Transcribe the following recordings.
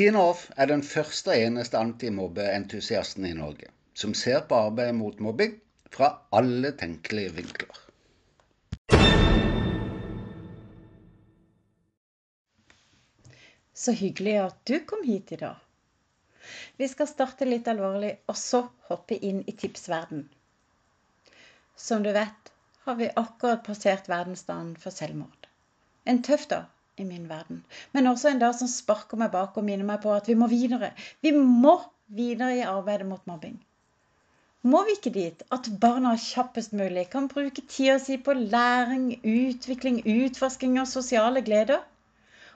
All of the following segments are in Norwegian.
Tine Off er den første og eneste antimobbeentusiasten i Norge som ser på arbeidet mot mobbing fra alle tenkelige vinkler. Så hyggelig at du kom hit i dag. Vi skal starte litt alvorlig, og så hoppe inn i tipsverden. Som du vet, har vi akkurat passert verdensdagen for selvmord. En tøff dag i min verden. Men også en dag som sparker meg bak og minner meg på at vi må videre. Vi må videre i arbeidet mot mobbing. Må vi ikke dit at barna kjappest mulig kan bruke tida si på læring, utvikling, utforsking og sosiale gleder?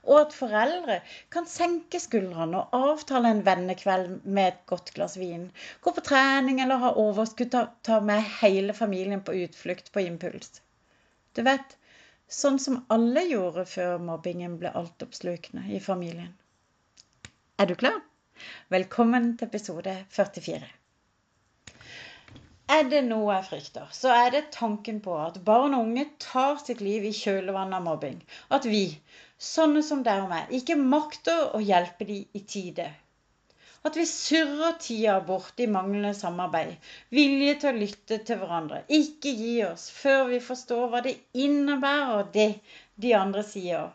Og at foreldre kan senke skuldrene og avtale en vennekveld med et godt glass vin. Gå på trening eller ha overskudd til å ta med hele familien på utflukt på impuls. Du vet, Sånn som alle gjorde før mobbingen ble altoppslukende i familien. Er du klar? Velkommen til episode 44. Er det noe jeg frykter, så er det tanken på at barn og unge tar sitt liv i kjølvannet av mobbing. At vi, sånne som deg og meg, ikke makter å hjelpe dem i tide. At vi surrer tida bort i manglende samarbeid. Vilje til å lytte til hverandre. Ikke gi oss før vi forstår hva det innebærer, det de andre sier.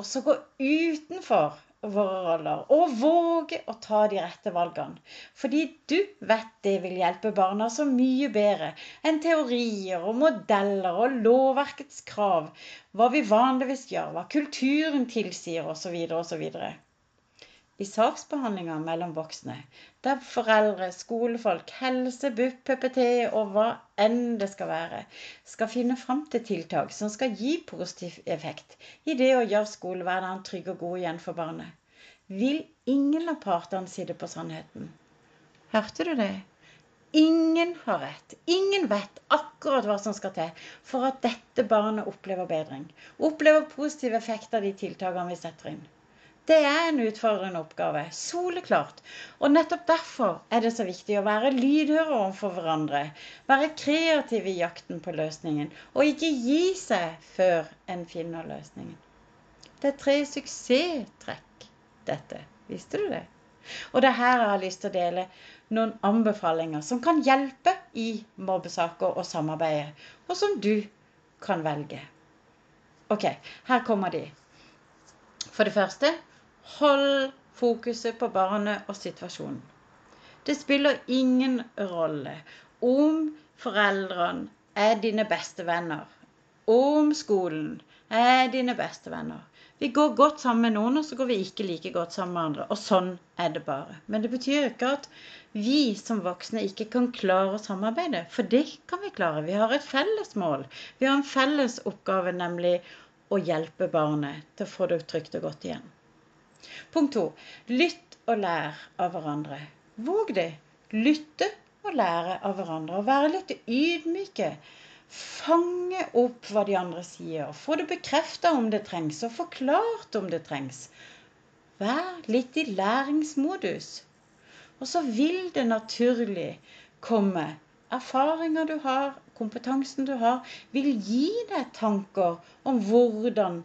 Og så gå utenfor våre roller og våge å ta de rette valgene. Fordi du vet det vil hjelpe barna så mye bedre enn teorier og modeller og lovverkets krav, hva vi vanligvis gjør, hva kulturen tilsier osv. osv i saksbehandlinga mellom voksne, der foreldre, skolefolk, helse, BUP, PPT og hva enn det skal være, skal finne fram til tiltak som skal gi positiv effekt i det å gjøre skolehverdagen trygg og god igjen for barnet. Vil ingen av partene sitte på sannheten? Hørte du det? Ingen har rett. Ingen vet akkurat hva som skal til for at dette barnet opplever bedring. Opplever positiv effekt av de tiltakene vi setter inn. Det er en utfordrende oppgave. Soleklart. Og nettopp derfor er det så viktig å være lydhøre overfor hverandre. Være kreativ i jakten på løsningen. Og ikke gi seg før en finner løsningen. Det er tre suksesstrekk, dette. Visste du det? Og det er her jeg har lyst til å dele noen anbefalinger som kan hjelpe i mobbesaker og samarbeidet, og som du kan velge. OK, her kommer de. For det første Hold fokuset på barnet og situasjonen. Det spiller ingen rolle om foreldrene er dine beste venner, om skolen er dine beste venner. Vi går godt sammen med noen, og så går vi ikke like godt sammen med andre. Og sånn er det bare. Men det betyr ikke at vi som voksne ikke kan klare å samarbeide. For det kan vi klare. Vi har et felles mål. Vi har en felles oppgave, nemlig å hjelpe barnet til å få det trygt og godt igjen. Punkt to. Lytt og lær av hverandre. Våg det. Lytte og lære av hverandre. Og være litt ydmyke. Fange opp hva de andre sier. Få det bekrefta om det trengs, og forklart om det trengs. Vær litt i læringsmodus. Og så vil det naturlig komme erfaringer du har, kompetansen du har, vil gi deg tanker om hvordan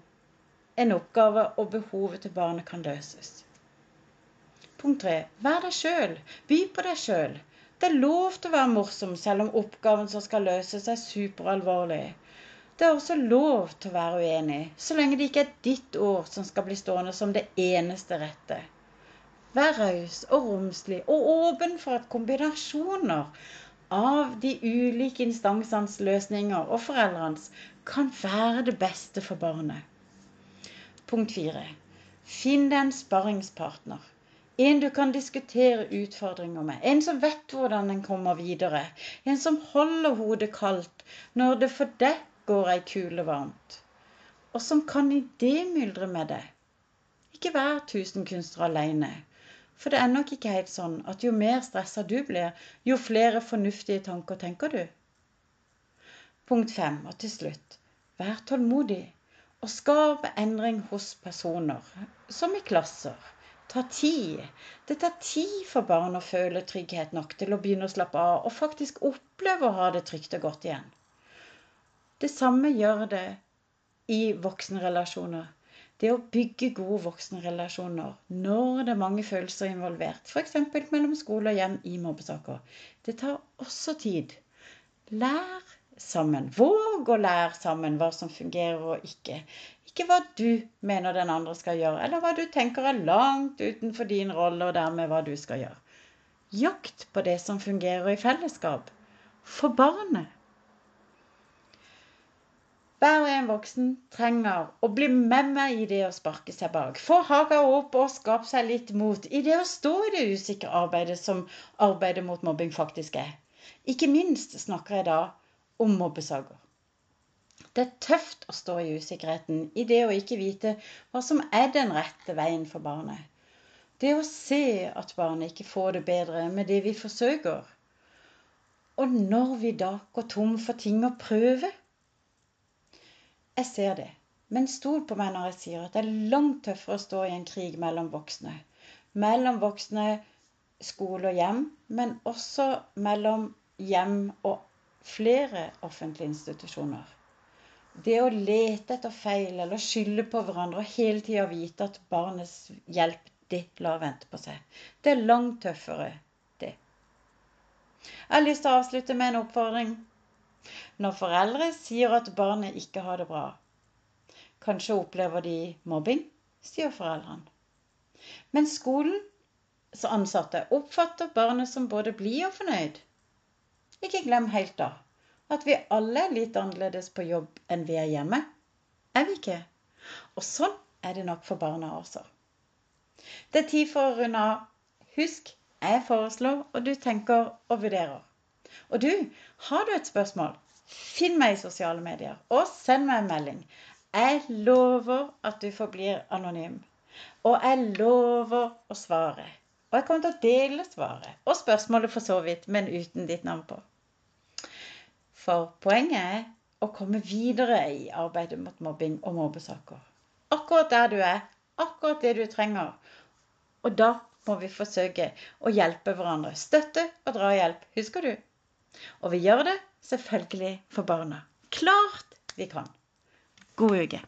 en oppgave og behovet til barnet kan løses. Punkt tre. Vær deg sjøl. By på deg sjøl. Det er lov til å være morsom selv om oppgaven som skal løses, er superalvorlig. Det er også lov til å være uenig, så lenge det ikke er ditt ord som skal bli stående som det eneste rette. Vær raus og romslig og åpen for at kombinasjoner av de ulike instansenes løsninger og foreldrenes kan være det beste for barnet. Punkt fire. Finn deg en sparringspartner. En du kan diskutere utfordringer med. En som vet hvordan en kommer videre. En som holder hodet kaldt når det for deg går ei kule varmt. Og som kan idémyldre med deg. Ikke vær tusenkunstner aleine. For det er nok ikke helt sånn at jo mer stressa du blir, jo flere fornuftige tanker tenker du. Punkt fem, og til slutt, vær tålmodig. Å skape endring hos personer, som i klasser, tar tid. Det tar tid for barn å føle trygghet nok til å begynne å slappe av og faktisk oppleve å ha det trygt og godt igjen. Det samme gjør det i voksenrelasjoner. Det å bygge gode voksenrelasjoner når det er mange følelser involvert, f.eks. mellom skole og hjem i mobbesaker, det tar også tid. Lær sammen. Våg å lære sammen hva som fungerer og ikke. Ikke hva du mener den andre skal gjøre, eller hva du tenker er langt utenfor din rolle, og dermed hva du skal gjøre. Jakt på det som fungerer i fellesskap. For barnet. Hver og en voksen trenger å bli med meg i det å sparke seg bak. Få haga opp og skape seg litt mot i det å stå i det usikre arbeidet som arbeidet mot mobbing faktisk er. Ikke minst snakker jeg da om mobbesaker. Det er tøft å stå i usikkerheten i det å ikke vite hva som er den rette veien for barnet. Det å se at barnet ikke får det bedre med det vi forsøker. Og når vi da går tom for ting å prøve, jeg ser det. Men stol på meg når jeg sier at det er langt tøffere å stå i en krig mellom voksne. Mellom voksne, skole og hjem, men også mellom hjem og flere offentlige institusjoner. Det å lete etter feil eller skylde på hverandre og hele tida vite at barnets hjelp, det lar vente på seg. Det er langt tøffere, det. Jeg har lyst til å avslutte med en oppfordring. Når foreldre sier at barnet ikke har det bra. Kanskje opplever de mobbing, sier foreldrene. Men skolens ansatte oppfatter barnet som både blid og fornøyd. Ikke glem helt da at vi alle er litt annerledes på jobb enn vi er hjemme. Er vi ikke? Og sånn er det nok for barna også. Det er tid for å runde av. Husk, jeg foreslår, og du tenker og vurderer. Og du, har du et spørsmål, finn meg i sosiale medier og send meg en melding. Jeg lover at du forblir anonym. Og jeg lover å svare. Og jeg kommer til å dele svaret og spørsmålet for så vidt, men uten ditt navn på. For poenget er å komme videre i arbeidet mot mobbing og mobbesaker. Akkurat der du er, akkurat det du trenger. Og da må vi forsøke å hjelpe hverandre. Støtte og drahjelp, husker du? Og vi gjør det selvfølgelig for barna. Klart vi kan. God uke.